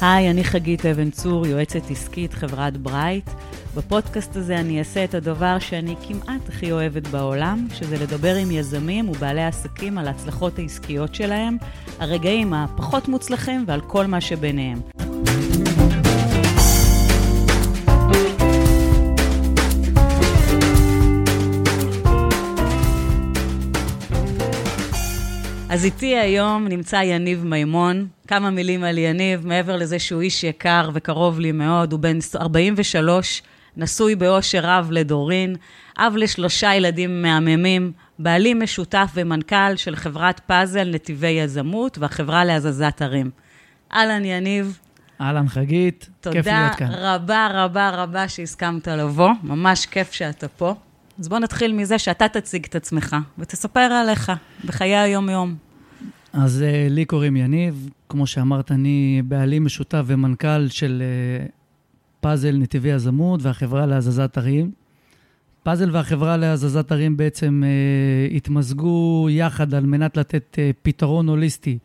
היי, אני חגית אבן צור, יועצת עסקית חברת ברייט. בפודקאסט הזה אני אעשה את הדבר שאני כמעט הכי אוהבת בעולם, שזה לדבר עם יזמים ובעלי עסקים על ההצלחות העסקיות שלהם, הרגעים הפחות מוצלחים ועל כל מה שביניהם. אז איתי היום נמצא יניב מימון. כמה מילים על יניב, מעבר לזה שהוא איש יקר וקרוב לי מאוד, הוא בן 43, נשוי באושר רב לדורין, אב לשלושה ילדים מהממים, בעלי משותף ומנכ"ל של חברת פאזל נתיבי יזמות והחברה להזזת ערים. אהלן, יניב. אהלן, חגית, כיף להיות כאן. תודה רבה רבה רבה שהסכמת לבוא, ממש כיף שאתה פה. אז בוא נתחיל מזה שאתה תציג את עצמך ותספר עליך בחיי היום-יום. אז uh, לי קוראים יניב, כמו שאמרת, אני בעלים משותף ומנכ"ל של uh, פאזל נתיבי יזמות והחברה להזזת ערים. פאזל והחברה להזזת ערים בעצם uh, התמזגו יחד על מנת לתת uh, פתרון הוליסטי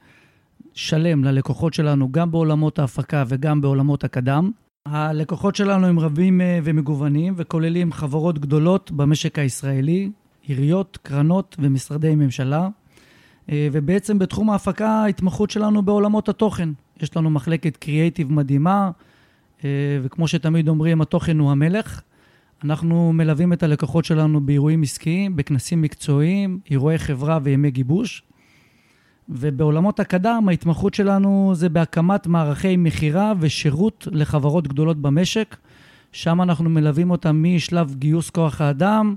שלם ללקוחות שלנו, גם בעולמות ההפקה וגם בעולמות הקדם. הלקוחות שלנו הם רבים uh, ומגוונים וכוללים חברות גדולות במשק הישראלי, עיריות, קרנות ומשרדי ממשלה. אה, ובעצם בתחום ההפקה, ההתמחות שלנו בעולמות התוכן. יש לנו מחלקת קריאייטיב מדהימה, אה, וכמו שתמיד אומרים, התוכן הוא המלך. אנחנו מלווים את הלקוחות שלנו באירועים עסקיים, בכנסים מקצועיים, אירועי חברה וימי גיבוש. ובעולמות הקדם, ההתמחות שלנו זה בהקמת מערכי מכירה ושירות לחברות גדולות במשק. שם אנחנו מלווים אותם משלב גיוס כוח האדם,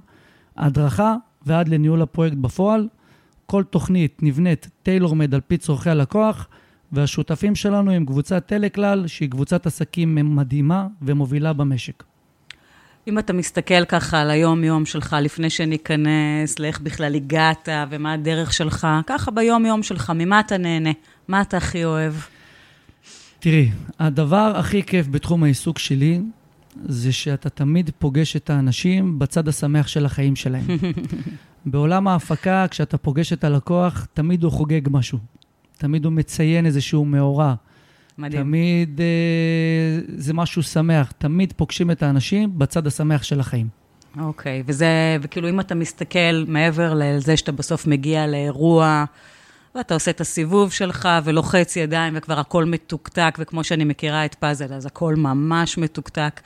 הדרכה ועד לניהול הפרויקט בפועל. כל תוכנית נבנית טיילור-מד על פי צורכי הלקוח, והשותפים שלנו הם קבוצת טלכלל, שהיא קבוצת עסקים מדהימה ומובילה במשק. אם אתה מסתכל ככה על היום-יום שלך, לפני שניכנס לאיך בכלל הגעת ומה הדרך שלך, ככה ביום-יום שלך, ממה אתה נהנה? מה אתה הכי אוהב? תראי, הדבר הכי כיף בתחום העיסוק שלי, זה שאתה תמיד פוגש את האנשים בצד השמח של החיים שלהם. בעולם ההפקה, כשאתה פוגש את הלקוח, תמיד הוא חוגג משהו. תמיד הוא מציין איזשהו מאורע. מדהים. תמיד אה, זה משהו שמח. תמיד פוגשים את האנשים בצד השמח של החיים. אוקיי, וזה, וכאילו אם אתה מסתכל מעבר לזה שאתה בסוף מגיע לאירוע, ואתה עושה את הסיבוב שלך ולוחץ ידיים וכבר הכל מתוקתק, וכמו שאני מכירה את פאזל, אז הכל ממש מתוקתק.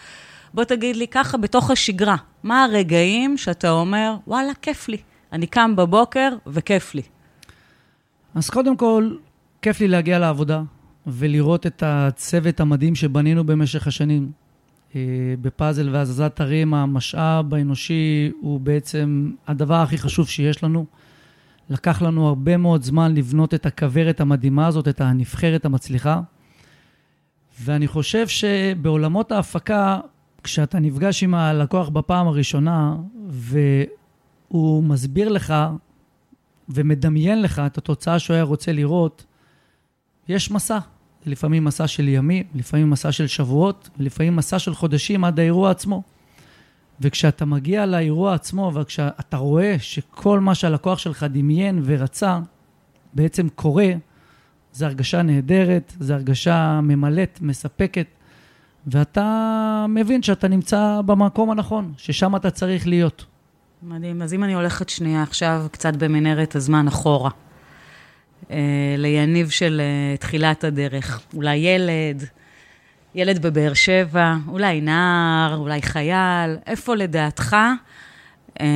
בוא תגיד לי ככה, בתוך השגרה, מה הרגעים שאתה אומר, וואלה, כיף לי. אני קם בבוקר וכיף לי. אז קודם כל, כיף לי להגיע לעבודה ולראות את הצוות המדהים שבנינו במשך השנים. אה, בפאזל והזזת הרים, המשאב האנושי הוא בעצם הדבר הכי חשוב שיש לנו. לקח לנו הרבה מאוד זמן לבנות את הכוורת המדהימה הזאת, את הנבחרת המצליחה. ואני חושב שבעולמות ההפקה, כשאתה נפגש עם הלקוח בפעם הראשונה, והוא מסביר לך ומדמיין לך את התוצאה שהוא היה רוצה לראות, יש מסע. לפעמים מסע של ימים, לפעמים מסע של שבועות, ולפעמים מסע של חודשים עד האירוע עצמו. וכשאתה מגיע לאירוע עצמו, וכשאתה רואה שכל מה שהלקוח שלך דמיין ורצה, בעצם קורה, זו הרגשה נהדרת, זו הרגשה ממלאת, מספקת, ואתה מבין שאתה נמצא במקום הנכון, ששם אתה צריך להיות. מדהים. אז אם אני הולכת שנייה עכשיו קצת במנהרת הזמן אחורה, ליניב של אה, תחילת הדרך, אולי ילד, ילד בבאר שבע, אולי נער, אולי חייל, איפה לדעתך אה,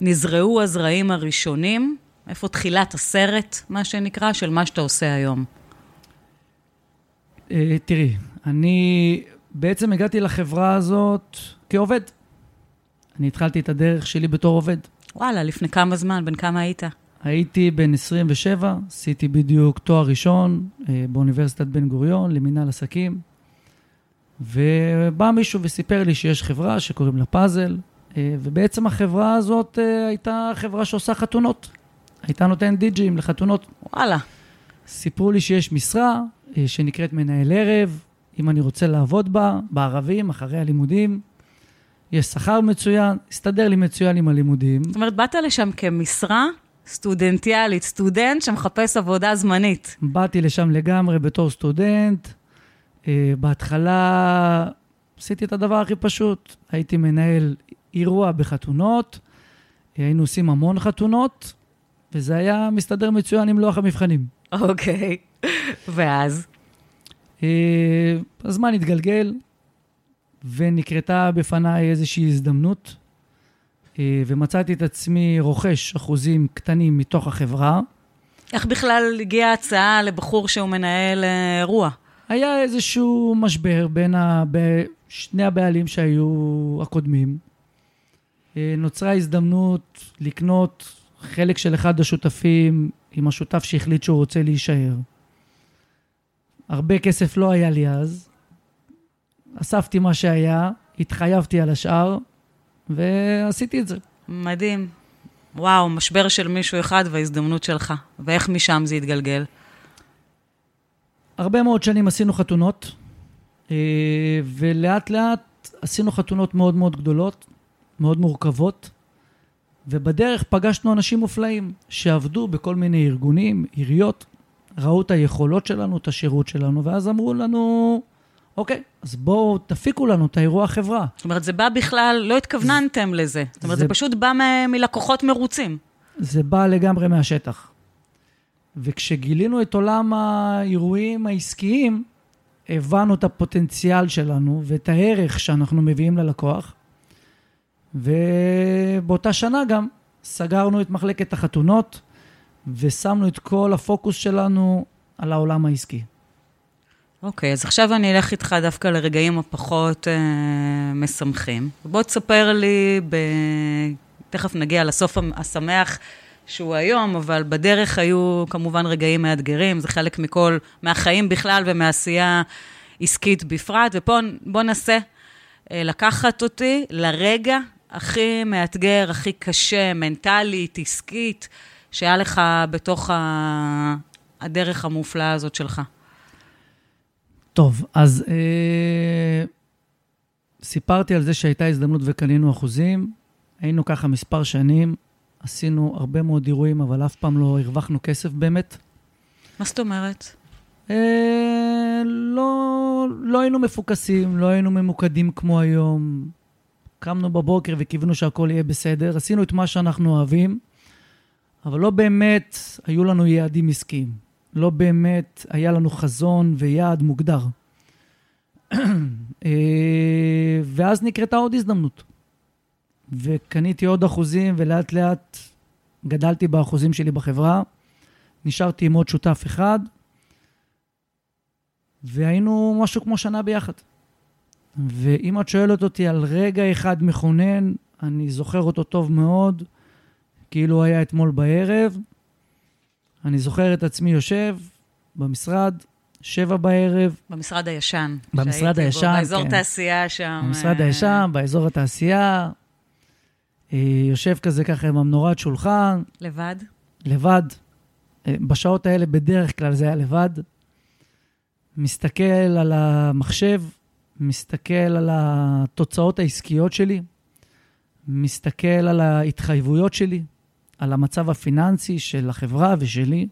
נזרעו הזרעים הראשונים? איפה תחילת הסרט, מה שנקרא, של מה שאתה עושה היום? אה, תראי, אני בעצם הגעתי לחברה הזאת כעובד. אני התחלתי את הדרך שלי בתור עובד. וואלה, לפני כמה זמן? בן כמה היית? הייתי בן 27, עשיתי בדיוק תואר ראשון אה, באוניברסיטת בן גוריון למינהל עסקים, ובא מישהו וסיפר לי שיש חברה שקוראים לה פאזל, אה, ובעצם החברה הזאת אה, הייתה חברה שעושה חתונות. הייתה נותנת די-ג'ים לחתונות. וואלה. סיפרו לי שיש משרה שנקראת מנהל ערב, אם אני רוצה לעבוד בה, בערבים, אחרי הלימודים. יש שכר מצוין, הסתדר לי מצוין עם הלימודים. זאת אומרת, באת לשם כמשרה סטודנטיאלית, סטודנט שמחפש עבודה זמנית. באתי לשם לגמרי בתור סטודנט. אה, בהתחלה עשיתי את הדבר הכי פשוט, הייתי מנהל אירוע בחתונות, היינו עושים המון חתונות, וזה היה מסתדר מצוין עם לוח המבחנים. אוקיי, ואז? אה, הזמן התגלגל, ונקרתה בפניי איזושהי הזדמנות, אה, ומצאתי את עצמי רוכש אחוזים קטנים מתוך החברה. איך בכלל הגיעה הצעה לבחור שהוא מנהל אה, אירוע? היה איזשהו משבר בין ה... שני הבעלים שהיו הקודמים. נוצרה הזדמנות לקנות חלק של אחד השותפים עם השותף שהחליט שהוא רוצה להישאר. הרבה כסף לא היה לי אז. אספתי מה שהיה, התחייבתי על השאר, ועשיתי את זה. מדהים. וואו, משבר של מישהו אחד והזדמנות שלך. ואיך משם זה התגלגל? הרבה מאוד שנים עשינו חתונות, אה, ולאט לאט עשינו חתונות מאוד מאוד גדולות, מאוד מורכבות, ובדרך פגשנו אנשים מופלאים שעבדו בכל מיני ארגונים, עיריות, ראו את היכולות שלנו, את השירות שלנו, ואז אמרו לנו, אוקיי, אז בואו תפיקו לנו את האירוע חברה. זאת אומרת, זה בא בכלל, לא התכווננתם זה, לזה. זאת אומרת, זה, זה פשוט בא מ- מלקוחות מרוצים. זה בא לגמרי מהשטח. וכשגילינו את עולם האירועים העסקיים, הבנו את הפוטנציאל שלנו ואת הערך שאנחנו מביאים ללקוח, ובאותה שנה גם סגרנו את מחלקת החתונות, ושמנו את כל הפוקוס שלנו על העולם העסקי. אוקיי, okay, אז עכשיו אני אלך איתך דווקא לרגעים הפחות אה, משמחים. בוא תספר לי, ב... תכף נגיע לסוף השמח שהוא היום, אבל בדרך היו כמובן רגעים מאתגרים, זה חלק מכל, מהחיים בכלל ומעשייה עסקית בפרט, ופה ננסה אה, לקחת אותי לרגע הכי מאתגר, הכי קשה, מנטלית, עסקית, שהיה לך בתוך ה... הדרך המופלאה הזאת שלך? טוב, אז אה, סיפרתי על זה שהייתה הזדמנות וקנינו אחוזים. היינו ככה מספר שנים, עשינו הרבה מאוד אירועים, אבל אף פעם לא הרווחנו כסף באמת. מה זאת אומרת? אה, לא, לא היינו מפוקסים, לא היינו ממוקדים כמו היום. קמנו בבוקר וקיווינו שהכל יהיה בסדר, עשינו את מה שאנחנו אוהבים, אבל לא באמת היו לנו יעדים עסקיים. לא באמת היה לנו חזון ויעד מוגדר. אה, ואז נקרתה עוד הזדמנות. וקניתי עוד אחוזים, ולאט לאט גדלתי באחוזים שלי בחברה. נשארתי עם עוד שותף אחד, והיינו משהו כמו שנה ביחד. ואם את שואלת אותי על רגע אחד מכונן, אני זוכר אותו טוב מאוד, כאילו היה אתמול בערב. אני זוכר את עצמי יושב במשרד, שבע בערב. במשרד הישן. במשרד הישן, בו, באזור כן. תעשייה שם. במשרד אה... הישן, באזור התעשייה. אה, יושב כזה ככה עם המנורת שולחן. לבד? לבד. אה, בשעות האלה בדרך כלל זה היה לבד. מסתכל על המחשב, מסתכל על התוצאות העסקיות שלי, מסתכל על ההתחייבויות שלי, על המצב הפיננסי של החברה ושלי,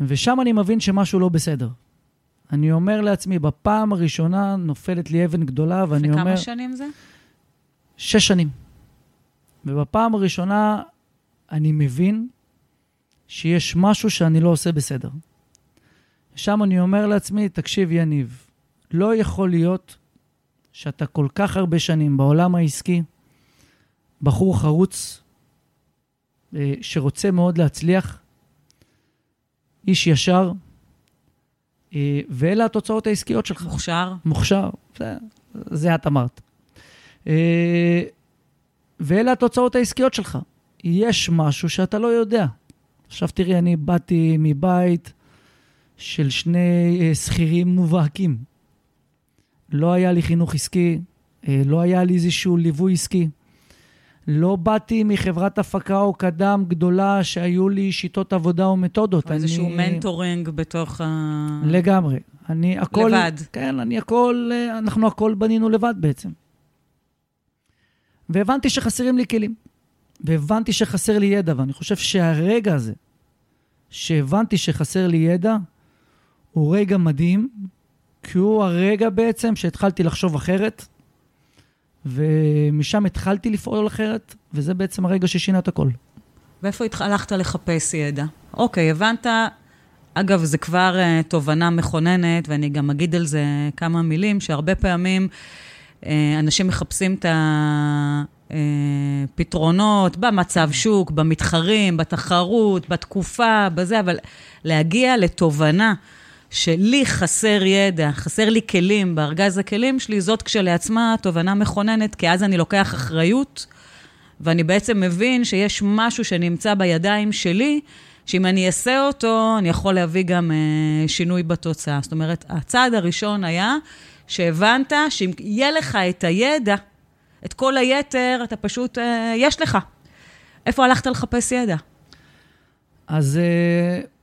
ושם אני מבין שמשהו לא בסדר. אני אומר לעצמי, בפעם הראשונה נופלת לי אבן גדולה, ואני אומר... וכמה שנים זה? שש שנים. ובפעם הראשונה אני מבין שיש משהו שאני לא עושה בסדר. שם אני אומר לעצמי, תקשיב, יניב, לא יכול להיות שאתה כל כך הרבה שנים בעולם העסקי, בחור חרוץ, שרוצה מאוד להצליח, איש ישר, אה, ואלה התוצאות העסקיות שלך. מוכשר. מוכשר, זה, זה את אמרת. אה, ואלה התוצאות העסקיות שלך. יש משהו שאתה לא יודע. עכשיו תראי, אני באתי מבית של שני שכירים מובהקים. לא היה לי חינוך עסקי, לא היה לי איזשהו ליווי עסקי. לא באתי מחברת הפקה או קדם גדולה שהיו לי שיטות עבודה או מתודות. או איזשהו אני... מנטורינג בתוך ה... לגמרי. אני הכל... לבד. כן, אני הכל, אנחנו הכל בנינו לבד בעצם. והבנתי שחסרים לי כלים. והבנתי שחסר לי ידע, ואני חושב שהרגע הזה, שהבנתי שחסר לי ידע, הוא רגע מדהים, כי הוא הרגע בעצם שהתחלתי לחשוב אחרת, ומשם התחלתי לפעול אחרת, וזה בעצם הרגע ששינה את הכל. ואיפה הלכת לחפש ידע? אוקיי, הבנת, אגב, זה כבר uh, תובנה מכוננת, ואני גם אגיד על זה כמה מילים, שהרבה פעמים uh, אנשים מחפשים את הפתרונות במצב שוק, במתחרים, בתחרות, בתקופה, בזה, אבל להגיע לתובנה שלי חסר ידע, חסר לי כלים בארגז הכלים שלי, זאת כשלעצמה תובנה מכוננת, כי אז אני לוקח אחריות, ואני בעצם מבין שיש משהו שנמצא בידיים שלי, שאם אני אעשה אותו, אני יכול להביא גם אה, שינוי בתוצאה. זאת אומרת, הצעד הראשון היה שהבנת שאם יהיה לך את הידע, את כל היתר, אתה פשוט, אה, יש לך. איפה הלכת לחפש ידע? אז אה,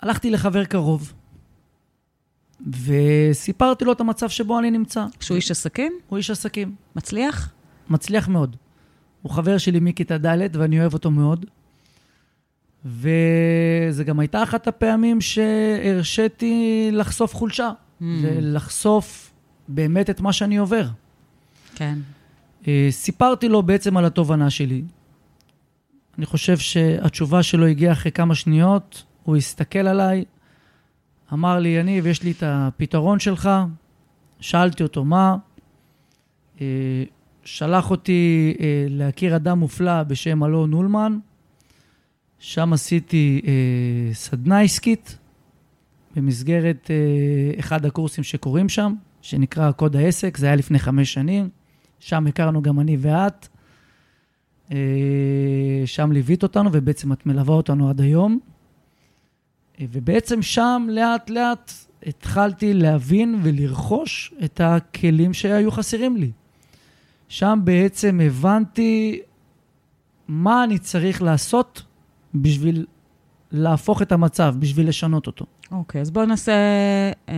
הלכתי לחבר קרוב, וסיפרתי לו את המצב שבו אני נמצא. שהוא איש עסקים? הוא איש עסקים. מצליח? מצליח מאוד. הוא חבר שלי מכיתה ד' ואני אוהב אותו מאוד. וזה גם הייתה אחת הפעמים שהרשיתי לחשוף חולשה, mm. ולחשוף באמת את מה שאני עובר. כן. אה, סיפרתי לו בעצם על התובנה שלי. אני חושב שהתשובה שלו הגיעה אחרי כמה שניות, הוא הסתכל עליי, אמר לי, יניב, יש לי את הפתרון שלך. שאלתי אותו, מה? אה, שלח אותי אה, להכיר אדם מופלא בשם אלון אולמן. שם עשיתי אה, סדנה עסקית במסגרת אחד הקורסים שקורים שם, שנקרא קוד העסק, זה היה לפני חמש שנים. שם הכרנו גם אני ואת. שם ליווית אותנו, ובעצם את מלווה אותנו עד היום. ובעצם שם לאט לאט התחלתי להבין ולרכוש את הכלים שהיו חסרים לי. שם בעצם הבנתי מה אני צריך לעשות בשביל להפוך את המצב, בשביל לשנות אותו. אוקיי, okay, אז בואו ננסה אה,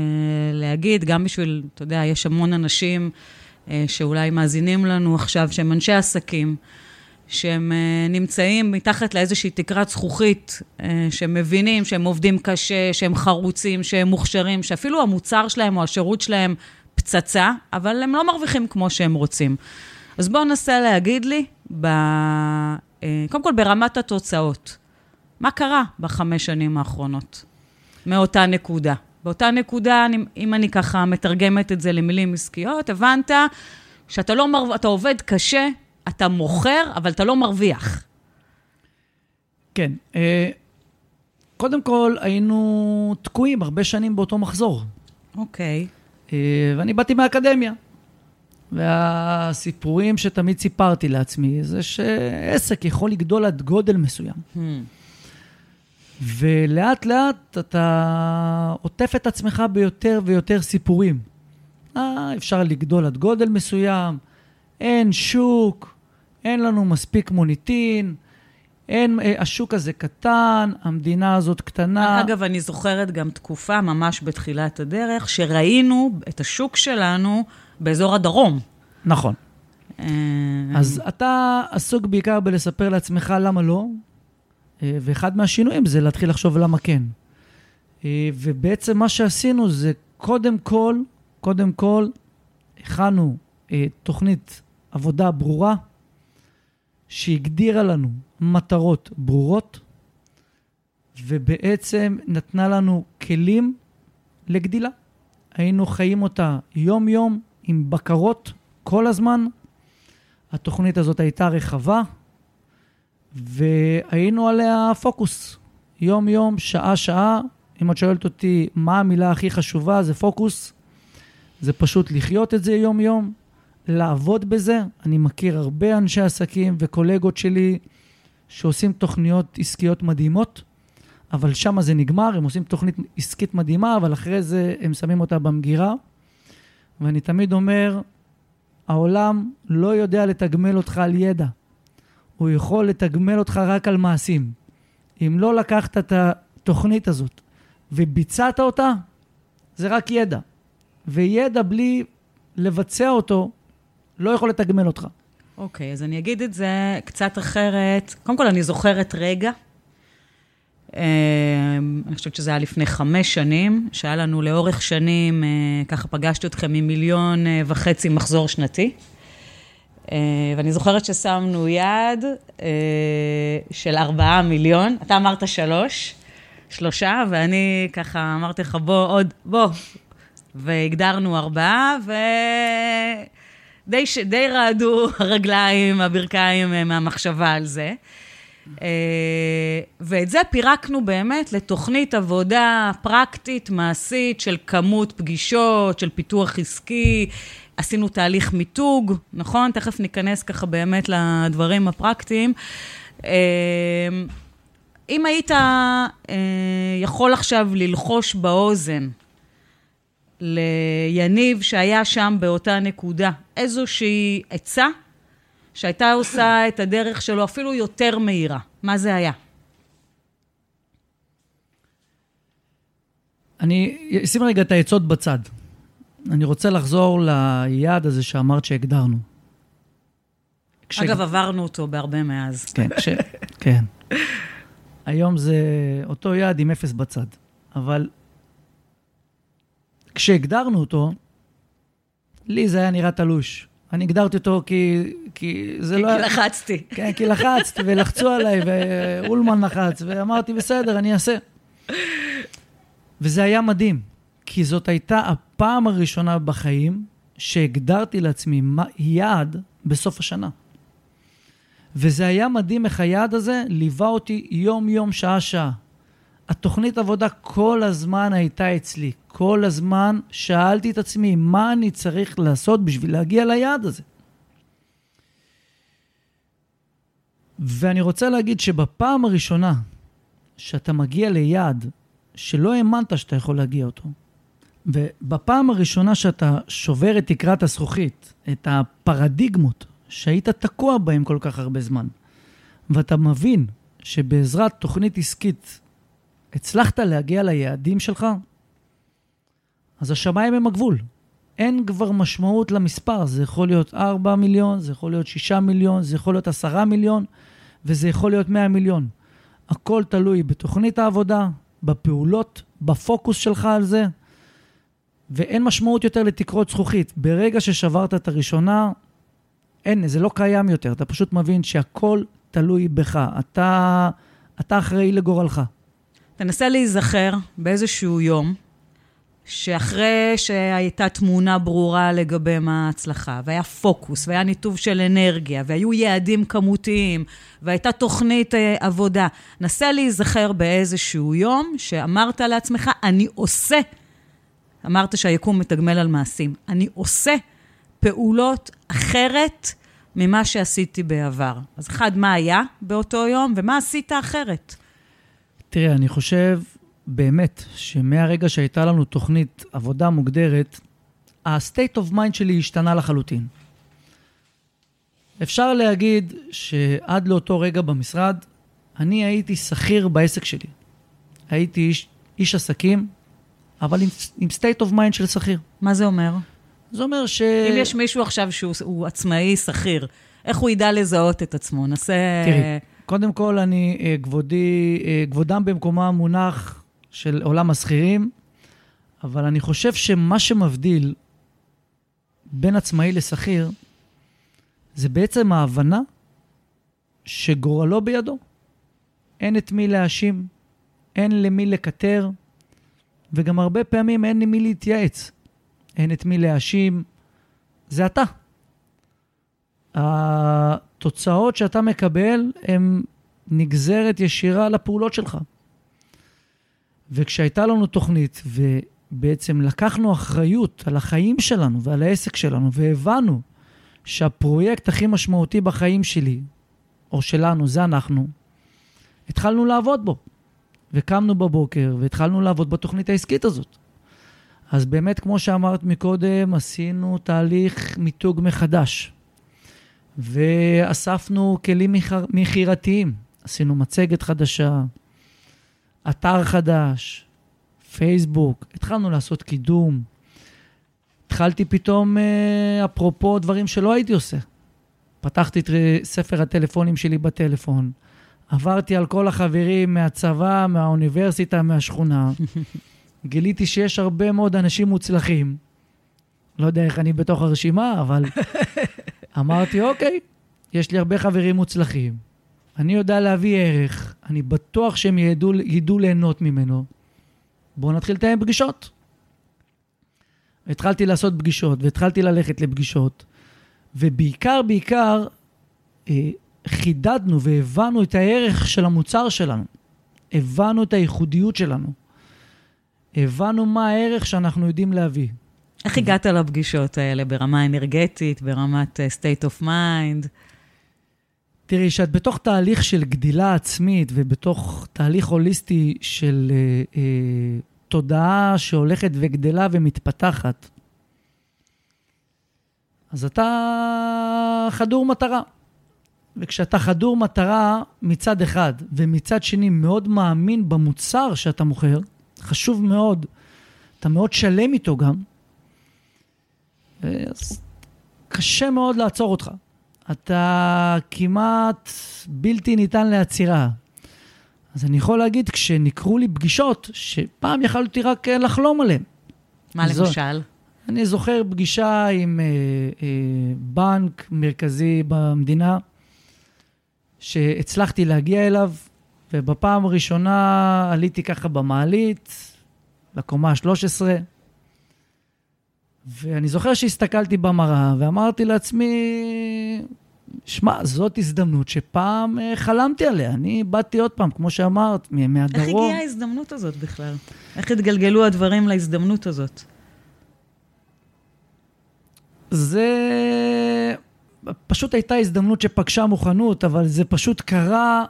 להגיד, גם בשביל, אתה יודע, יש המון אנשים אה, שאולי מאזינים לנו עכשיו, שהם אנשי עסקים, שהם אה, נמצאים מתחת לאיזושהי תקרת זכוכית, אה, שהם מבינים שהם עובדים קשה, שהם חרוצים, שהם מוכשרים, שאפילו המוצר שלהם או השירות שלהם פצצה, אבל הם לא מרוויחים כמו שהם רוצים. אז בואו ננסה להגיד לי, ב... אה, קודם כל ברמת התוצאות, מה קרה בחמש שנים האחרונות מאותה נקודה? באותה נקודה, אם אני ככה מתרגמת את זה למילים עסקיות, הבנת שאתה לא מר... עובד קשה, אתה מוכר, אבל אתה לא מרוויח. כן. אה, קודם כל, היינו תקועים הרבה שנים באותו מחזור. אוקיי. אה, ואני באתי מהאקדמיה. והסיפורים שתמיד סיפרתי לעצמי זה שעסק יכול לגדול עד גודל מסוים. Hmm. ולאט לאט אתה עוטף את עצמך ביותר ויותר סיפורים. אה, אפשר לגדול עד גודל מסוים, אין שוק, אין לנו מספיק מוניטין, אין, אה, השוק הזה קטן, המדינה הזאת קטנה. אגב, אני זוכרת גם תקופה ממש בתחילת הדרך, שראינו את השוק שלנו באזור הדרום. נכון. אה, אז אתה עסוק בעיקר בלספר לעצמך למה לא, אה, ואחד מהשינויים זה להתחיל לחשוב למה כן. ובעצם מה שעשינו זה קודם כל, קודם כל, הכנו תוכנית עבודה ברורה, שהגדירה לנו מטרות ברורות, ובעצם נתנה לנו כלים לגדילה. היינו חיים אותה יום-יום עם בקרות כל הזמן. התוכנית הזאת הייתה רחבה, והיינו עליה פוקוס. יום-יום, שעה-שעה. אם את שואלת אותי מה המילה הכי חשובה, זה פוקוס. זה פשוט לחיות את זה יום-יום, לעבוד בזה. אני מכיר הרבה אנשי עסקים וקולגות שלי שעושים תוכניות עסקיות מדהימות, אבל שם זה נגמר, הם עושים תוכנית עסקית מדהימה, אבל אחרי זה הם שמים אותה במגירה. ואני תמיד אומר, העולם לא יודע לתגמל אותך על ידע, הוא יכול לתגמל אותך רק על מעשים. אם לא לקחת את התוכנית הזאת וביצעת אותה, זה רק ידע. וידע בלי לבצע אותו, לא יכול לתגמל אותך. אוקיי, אז אני אגיד את זה קצת אחרת. קודם כל, אני זוכרת רגע, אה, אני חושבת שזה היה לפני חמש שנים, שהיה לנו לאורך שנים, אה, ככה פגשתי אתכם עם מיליון אה, וחצי מחזור שנתי. ואני זוכרת ששמנו יד של ארבעה מיליון, אתה אמרת שלוש, שלושה, ואני ככה אמרתי לך, בוא עוד, בוא. והגדרנו ארבעה, ודי די רעדו הרגליים, הברכיים מהמחשבה על זה. אה, ואת זה פירקנו באמת לתוכנית עבודה פרקטית, מעשית, של כמות פגישות, של פיתוח עסקי. עשינו תהליך מיתוג, נכון? תכף ניכנס ככה באמת לדברים הפרקטיים. אה, אם היית אה, יכול עכשיו ללחוש באוזן ליניב שהיה שם באותה נקודה, איזושהי עצה שהייתה עושה את הדרך שלו אפילו יותר מהירה. מה זה היה? אני אשים רגע את העצות בצד. אני רוצה לחזור ליעד הזה שאמרת שהגדרנו. כש... אגב, עברנו אותו בהרבה מאז. כן, כש... כן. היום זה אותו יעד עם אפס בצד. אבל כשהגדרנו אותו, לי זה היה נראה תלוש. אני הגדרתי אותו כי, כי זה כי לא... כי לחצתי. כן, כי לחצת, ולחצו עליי, ואולמן לחץ, ואמרתי, בסדר, אני אעשה. וזה היה מדהים, כי זאת הייתה הפעם הראשונה בחיים שהגדרתי לעצמי יעד בסוף השנה. וזה היה מדהים איך היעד הזה ליווה אותי יום-יום, שעה-שעה. התוכנית עבודה כל הזמן הייתה אצלי. כל הזמן שאלתי את עצמי, מה אני צריך לעשות בשביל להגיע ליעד הזה? ואני רוצה להגיד שבפעם הראשונה שאתה מגיע ליעד שלא האמנת שאתה יכול להגיע אותו, ובפעם הראשונה שאתה שובר את תקרת הזכוכית, את הפרדיגמות שהיית תקוע בהן כל כך הרבה זמן, ואתה מבין שבעזרת תוכנית עסקית הצלחת להגיע ליעדים שלך, אז השמיים הם הגבול. אין כבר משמעות למספר, זה יכול להיות 4 מיליון, זה יכול להיות 6 מיליון, זה יכול להיות 10 מיליון, וזה יכול להיות 100 מיליון. הכל תלוי בתוכנית העבודה, בפעולות, בפוקוס שלך על זה, ואין משמעות יותר לתקרות זכוכית. ברגע ששברת את הראשונה, אין, זה לא קיים יותר. אתה פשוט מבין שהכל תלוי בך. אתה, אתה אחראי לגורלך. תנסה להיזכר באיזשהו יום, שאחרי שהייתה תמונה ברורה לגבי מה ההצלחה, והיה פוקוס, והיה ניתוב של אנרגיה, והיו יעדים כמותיים, והייתה תוכנית אה, עבודה, נסה להיזכר באיזשהו יום שאמרת לעצמך, אני עושה, אמרת שהיקום מתגמל על מעשים, אני עושה פעולות אחרת ממה שעשיתי בעבר. אז אחד, מה היה באותו יום, ומה עשית אחרת? תראה, אני חושב באמת שמהרגע שהייתה לנו תוכנית עבודה מוגדרת, ה-state of mind שלי השתנה לחלוטין. אפשר להגיד שעד לאותו רגע במשרד, אני הייתי שכיר בעסק שלי. הייתי איש, איש עסקים, אבל עם, עם state of mind של שכיר. מה זה אומר? זה אומר ש... אם יש מישהו עכשיו שהוא עצמאי שכיר, איך הוא ידע לזהות את עצמו? נסה... תראי, קודם כל, אני, אה, כבודי, אה, כבודם במקומם מונח של עולם השכירים, אבל אני חושב שמה שמבדיל בין עצמאי לשכיר, זה בעצם ההבנה שגורלו בידו. אין את מי להאשים, אין למי לקטר, וגם הרבה פעמים אין למי להתייעץ. אין את מי להאשים, זה אתה. התוצאות שאתה מקבל הן נגזרת ישירה לפעולות שלך. וכשהייתה לנו תוכנית, ובעצם לקחנו אחריות על החיים שלנו ועל העסק שלנו, והבנו שהפרויקט הכי משמעותי בחיים שלי, או שלנו, זה אנחנו, התחלנו לעבוד בו. וקמנו בבוקר והתחלנו לעבוד בתוכנית העסקית הזאת. אז באמת, כמו שאמרת מקודם, עשינו תהליך מיתוג מחדש. ואספנו כלים מכירתיים. עשינו מצגת חדשה, אתר חדש, פייסבוק, התחלנו לעשות קידום. התחלתי פתאום, אה, אפרופו דברים שלא הייתי עושה, פתחתי את ספר הטלפונים שלי בטלפון, עברתי על כל החברים מהצבא, מהאוניברסיטה, מהשכונה. גיליתי שיש הרבה מאוד אנשים מוצלחים. לא יודע איך אני בתוך הרשימה, אבל אמרתי, אוקיי, יש לי הרבה חברים מוצלחים. אני יודע להביא ערך, אני בטוח שהם ידעו, ידעו ליהנות ממנו. בואו נתחיל לתאם פגישות. התחלתי לעשות פגישות, והתחלתי ללכת לפגישות, ובעיקר, בעיקר, אה, חידדנו והבנו את הערך של המוצר שלנו. הבנו את הייחודיות שלנו. הבנו מה הערך שאנחנו יודעים להביא. איך הגעת לפגישות האלה ברמה אנרגטית, ברמת uh, state of mind? תראי, שאת בתוך תהליך של גדילה עצמית ובתוך תהליך הוליסטי של uh, uh, תודעה שהולכת וגדלה ומתפתחת, אז אתה חדור מטרה. וכשאתה חדור מטרה מצד אחד, ומצד שני מאוד מאמין במוצר שאתה מוכר, חשוב מאוד, אתה מאוד שלם איתו גם, אז קשה מאוד לעצור אותך. אתה כמעט בלתי ניתן לעצירה. אז אני יכול להגיד, כשנקרו לי פגישות, שפעם יכלתי רק אה, לחלום עליהן. מה זו, למשל? אני זוכר פגישה עם אה, אה, בנק מרכזי במדינה, שהצלחתי להגיע אליו, ובפעם הראשונה עליתי ככה במעלית, לקומה ה-13, ואני זוכר שהסתכלתי במראה ואמרתי לעצמי, שמע, זאת הזדמנות שפעם אה, חלמתי עליה. אני באתי עוד פעם, כמו שאמרת, מהדרום. איך הגיעה ההזדמנות הזאת בכלל? איך התגלגלו הדברים להזדמנות הזאת? זה... פשוט הייתה הזדמנות שפגשה מוכנות, אבל זה פשוט קרה,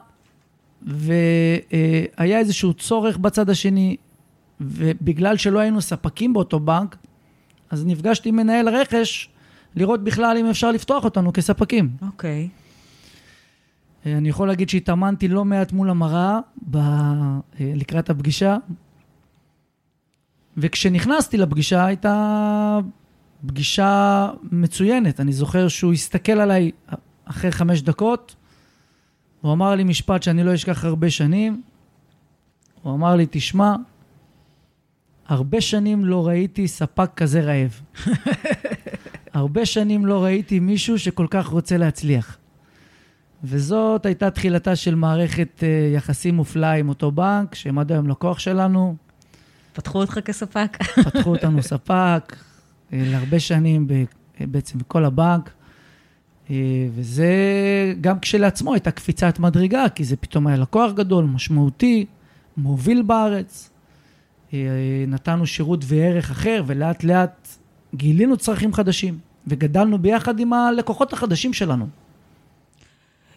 והיה איזשהו צורך בצד השני, ובגלל שלא היינו ספקים באותו בנק, אז נפגשתי עם מנהל רכש, לראות בכלל אם אפשר לפתוח אותנו כספקים. אוקיי. Okay. אני יכול להגיד שהתאמנתי לא מעט מול המראה ב... לקראת הפגישה, וכשנכנסתי לפגישה הייתה פגישה מצוינת. אני זוכר שהוא הסתכל עליי אחרי חמש דקות, הוא אמר לי משפט שאני לא אשכח הרבה שנים. הוא אמר לי, תשמע, הרבה שנים לא ראיתי ספק כזה רעב. הרבה שנים לא ראיתי מישהו שכל כך רוצה להצליח. וזאת הייתה תחילתה של מערכת uh, יחסים מופלאה עם אותו בנק, שהם עד היום לקוח שלנו. פתחו אותך כספק? פתחו אותנו ספק uh, להרבה שנים uh, בעצם בכל הבנק. וזה גם כשלעצמו הייתה קפיצת מדרגה, כי זה פתאום היה לקוח גדול, משמעותי, מוביל בארץ. אה, נתנו שירות וערך אחר, ולאט לאט גילינו צרכים חדשים, וגדלנו ביחד עם הלקוחות החדשים שלנו.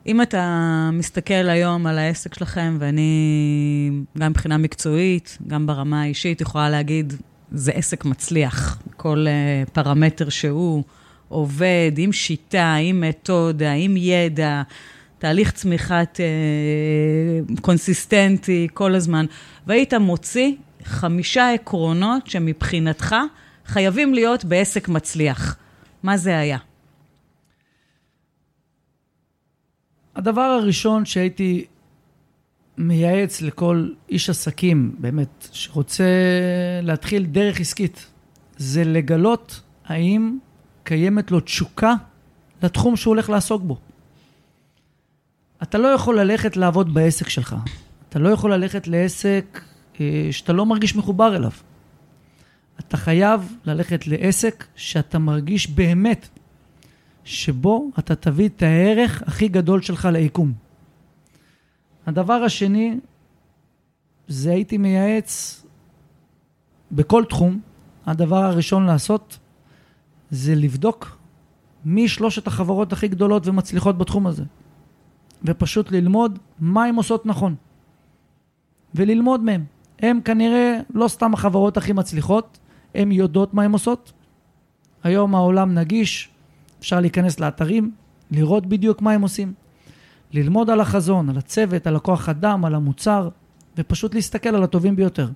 אם אתה מסתכל היום על העסק שלכם, ואני גם מבחינה מקצועית, גם ברמה האישית, יכולה להגיד, זה עסק מצליח. כל uh, פרמטר שהוא עובד, עם שיטה, עם מתודה, עם ידע, תהליך צמיחת uh, קונסיסטנטי כל הזמן. והיית מוציא חמישה עקרונות שמבחינתך חייבים להיות בעסק מצליח. מה זה היה? הדבר הראשון שהייתי מייעץ לכל איש עסקים, באמת, שרוצה להתחיל דרך עסקית, זה לגלות האם קיימת לו תשוקה לתחום שהוא הולך לעסוק בו. אתה לא יכול ללכת לעבוד בעסק שלך. אתה לא יכול ללכת לעסק שאתה לא מרגיש מחובר אליו. אתה חייב ללכת לעסק שאתה מרגיש באמת שבו אתה תביא את הערך הכי גדול שלך ליקום. הדבר השני, זה הייתי מייעץ בכל תחום, הדבר הראשון לעשות זה לבדוק מי שלושת החברות הכי גדולות ומצליחות בתחום הזה. ופשוט ללמוד מה הן עושות נכון. וללמוד מהם. הן כנראה לא סתם החברות הכי מצליחות, הן יודעות מה הן עושות. היום העולם נגיש, אפשר להיכנס לאתרים, לראות בדיוק מה הם עושים. ללמוד על החזון, על הצוות, על הכוח אדם, על המוצר, ופשוט להסתכל על הטובים ביותר.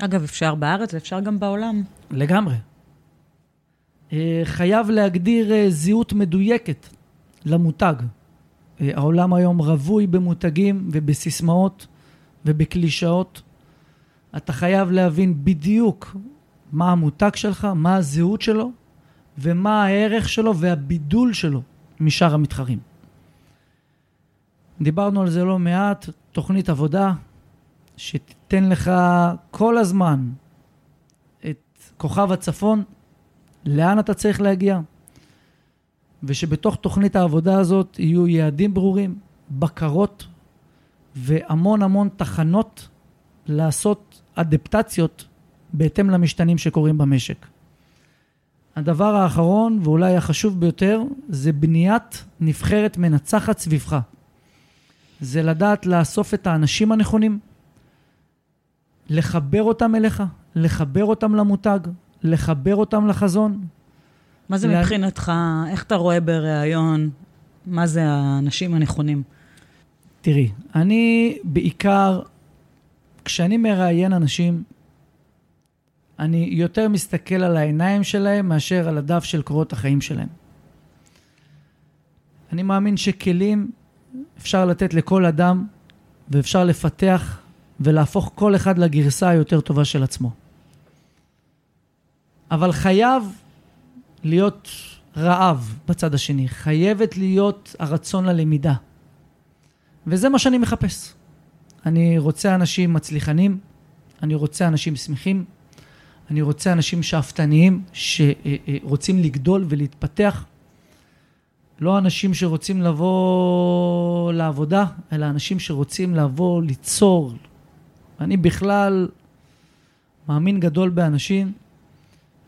אגב, אפשר בארץ ואפשר גם בעולם. לגמרי. אה, חייב להגדיר אה, זהות מדויקת למותג. אה, העולם היום רווי במותגים ובסיסמאות ובקלישאות. אתה חייב להבין בדיוק מה המותג שלך, מה הזהות שלו ומה הערך שלו והבידול שלו משאר המתחרים. דיברנו על זה לא מעט, תוכנית עבודה שתיתן לך כל הזמן את כוכב הצפון, לאן אתה צריך להגיע, ושבתוך תוכנית העבודה הזאת יהיו יעדים ברורים, בקרות והמון המון תחנות לעשות אדפטציות בהתאם למשתנים שקורים במשק. הדבר האחרון, ואולי החשוב ביותר, זה בניית נבחרת מנצחת סביבך. זה לדעת לאסוף את האנשים הנכונים, לחבר אותם אליך, לחבר אותם למותג, לחבר אותם לחזון. מה זה לה... מבחינתך, איך אתה רואה בריאיון, מה זה האנשים הנכונים? תראי, אני בעיקר, כשאני מראיין אנשים, אני יותר מסתכל על העיניים שלהם מאשר על הדף של קורות החיים שלהם. אני מאמין שכלים אפשר לתת לכל אדם ואפשר לפתח ולהפוך כל אחד לגרסה היותר טובה של עצמו. אבל חייב להיות רעב בצד השני, חייבת להיות הרצון ללמידה. וזה מה שאני מחפש. אני רוצה אנשים מצליחנים, אני רוצה אנשים שמחים, אני רוצה אנשים שאפתניים, שרוצים לגדול ולהתפתח. לא אנשים שרוצים לבוא לעבודה, אלא אנשים שרוצים לבוא ליצור. אני בכלל מאמין גדול באנשים,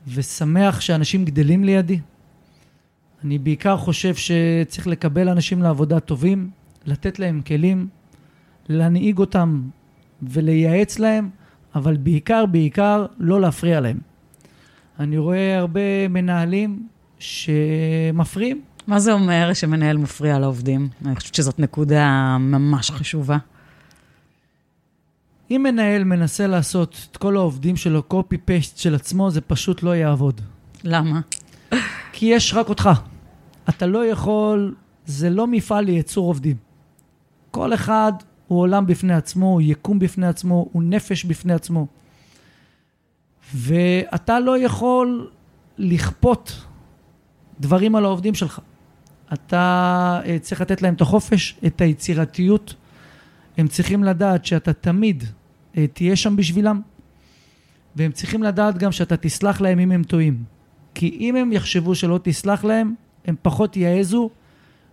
ושמח שאנשים גדלים לידי. אני בעיקר חושב שצריך לקבל אנשים לעבודה טובים, לתת להם כלים, להנהיג אותם ולייעץ להם, אבל בעיקר, בעיקר, לא להפריע להם. אני רואה הרבה מנהלים שמפריעים. מה זה אומר שמנהל מפריע לעובדים? אני חושבת שזאת נקודה ממש חשובה. אם מנהל מנסה לעשות את כל העובדים שלו קופי-פייסט של עצמו, זה פשוט לא יעבוד. למה? כי יש רק אותך. אתה לא יכול, זה לא מפעל לייצור עובדים. כל אחד הוא עולם בפני עצמו, הוא יקום בפני עצמו, הוא נפש בפני עצמו. ואתה לא יכול לכפות דברים על העובדים שלך. אתה אה, צריך לתת להם את החופש, את היצירתיות. הם צריכים לדעת שאתה תמיד אה, תהיה שם בשבילם, והם צריכים לדעת גם שאתה תסלח להם אם הם טועים. כי אם הם יחשבו שלא תסלח להם, הם פחות יעזו,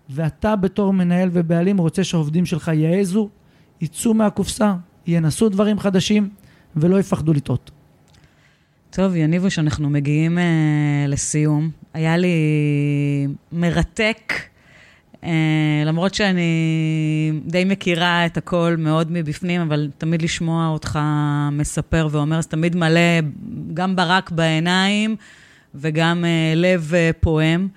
ואתה בתור מנהל ובעלים רוצה שהעובדים שלך יעזו, יצאו מהקופסה, ינסו דברים חדשים ולא יפחדו לטעות. טוב, יניבו, שאנחנו מגיעים uh, לסיום. היה לי מרתק, uh, למרות שאני די מכירה את הכל מאוד מבפנים, אבל תמיד לשמוע אותך מספר ואומר, אז תמיד מלא גם ברק בעיניים וגם uh, לב uh, פועם.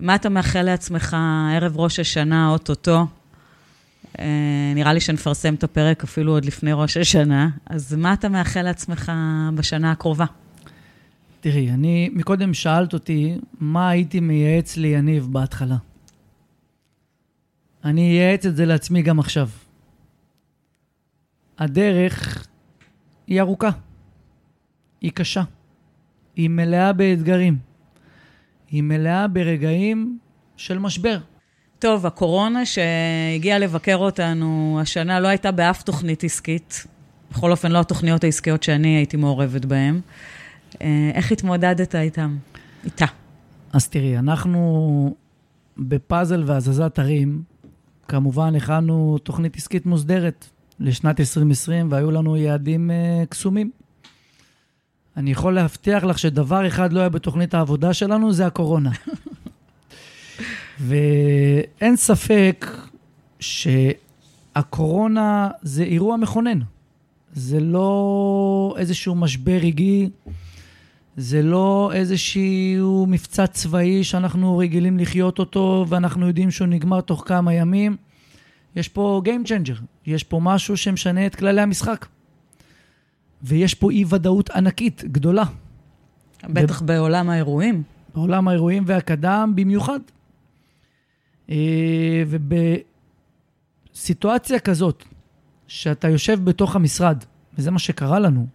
מה אתה מאחל לעצמך ערב ראש השנה, אוטוטו? אה, נראה לי שנפרסם את הפרק אפילו עוד לפני ראש השנה, אז מה אתה מאחל לעצמך בשנה הקרובה? תראי, אני, מקודם שאלת אותי מה הייתי מייעץ ליניב בהתחלה. אני אייעץ את זה לעצמי גם עכשיו. הדרך היא ארוכה, היא קשה, היא מלאה באתגרים, היא מלאה ברגעים של משבר. טוב, הקורונה שהגיעה לבקר אותנו השנה לא הייתה באף תוכנית עסקית. בכל אופן, לא התוכניות העסקיות שאני הייתי מעורבת בהן. אה, איך התמודדת איתם? איתה. אז תראי, אנחנו בפאזל והזזת הרים, כמובן הכנו תוכנית עסקית מוסדרת לשנת 2020, והיו לנו יעדים uh, קסומים. אני יכול להבטיח לך שדבר אחד לא היה בתוכנית העבודה שלנו, זה הקורונה. ואין ספק שהקורונה זה אירוע מכונן. זה לא איזשהו משבר רגעי, זה לא איזשהו מבצע צבאי שאנחנו רגילים לחיות אותו ואנחנו יודעים שהוא נגמר תוך כמה ימים. יש פה Game Changer, יש פה משהו שמשנה את כללי המשחק. ויש פה אי-ודאות ענקית, גדולה. בטח ו... בעולם האירועים. בעולם האירועים והקדם במיוחד. אה, ובסיטואציה כזאת, שאתה יושב בתוך המשרד, וזה מה שקרה לנו,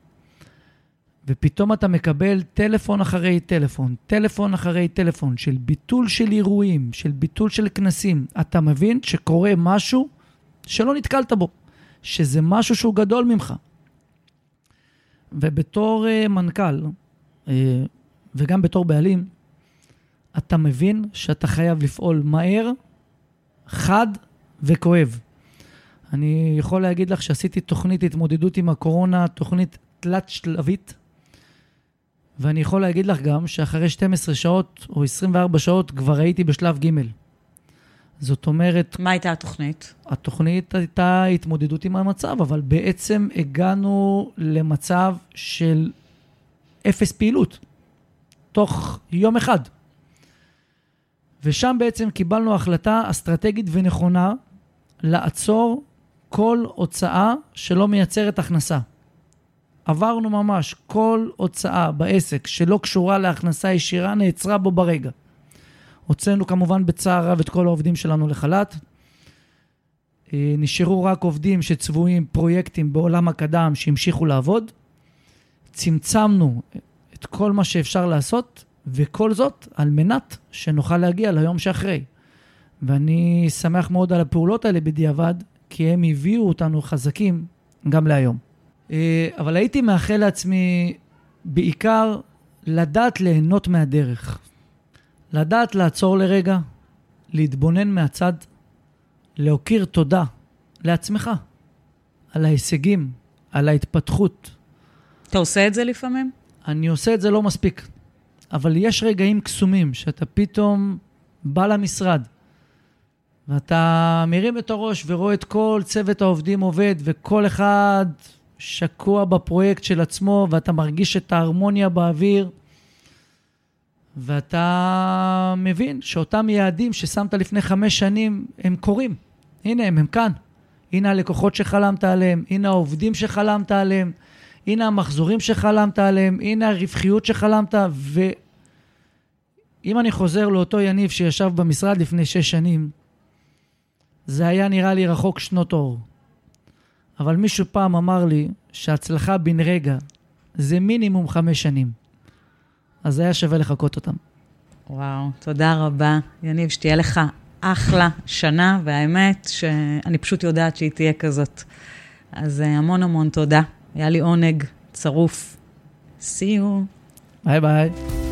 ופתאום אתה מקבל טלפון אחרי טלפון, טלפון אחרי טלפון, של ביטול של אירועים, של ביטול של כנסים, אתה מבין שקורה משהו שלא נתקלת בו, שזה משהו שהוא גדול ממך. ובתור uh, מנכ"ל, uh, וגם בתור בעלים, אתה מבין שאתה חייב לפעול מהר, חד וכואב. אני יכול להגיד לך שעשיתי תוכנית התמודדות עם הקורונה, תוכנית תלת-שלבית, ואני יכול להגיד לך גם שאחרי 12 שעות או 24 שעות כבר הייתי בשלב ג'. זאת אומרת... מה הייתה התוכנית? התוכנית הייתה התמודדות עם המצב, אבל בעצם הגענו למצב של אפס פעילות, תוך יום אחד. ושם בעצם קיבלנו החלטה אסטרטגית ונכונה לעצור כל הוצאה שלא מייצרת הכנסה. עברנו ממש כל הוצאה בעסק שלא קשורה להכנסה ישירה נעצרה בו ברגע. הוצאנו כמובן בצער רב את כל העובדים שלנו לחל"ת. אה, נשארו רק עובדים שצבועים פרויקטים בעולם הקדם שהמשיכו לעבוד. צמצמנו את כל מה שאפשר לעשות, וכל זאת על מנת שנוכל להגיע ליום שאחרי. ואני שמח מאוד על הפעולות האלה בדיעבד, כי הם הביאו אותנו חזקים גם להיום. אה, אבל הייתי מאחל לעצמי בעיקר לדעת ליהנות מהדרך. לדעת לעצור לרגע, להתבונן מהצד, להכיר תודה לעצמך על ההישגים, על ההתפתחות. אתה עושה את זה לפעמים? אני עושה את זה לא מספיק, אבל יש רגעים קסומים שאתה פתאום בא למשרד ואתה מרים את הראש ורואה את כל צוות העובדים עובד וכל אחד שקוע בפרויקט של עצמו ואתה מרגיש את ההרמוניה באוויר. ואתה מבין שאותם יעדים ששמת לפני חמש שנים, הם קורים. הנה הם, הם כאן. הנה הלקוחות שחלמת עליהם, הנה העובדים שחלמת עליהם, הנה המחזורים שחלמת עליהם, הנה הרווחיות שחלמת, ואם אני חוזר לאותו יניב שישב במשרד לפני שש שנים, זה היה נראה לי רחוק שנות אור. אבל מישהו פעם אמר לי שהצלחה בן רגע זה מינימום חמש שנים. אז היה שווה לחכות אותם. וואו, תודה רבה. יניב, שתהיה לך אחלה שנה, והאמת שאני פשוט יודעת שהיא תהיה כזאת. אז אה, המון המון תודה. היה לי עונג צרוף. See you. ביי ביי.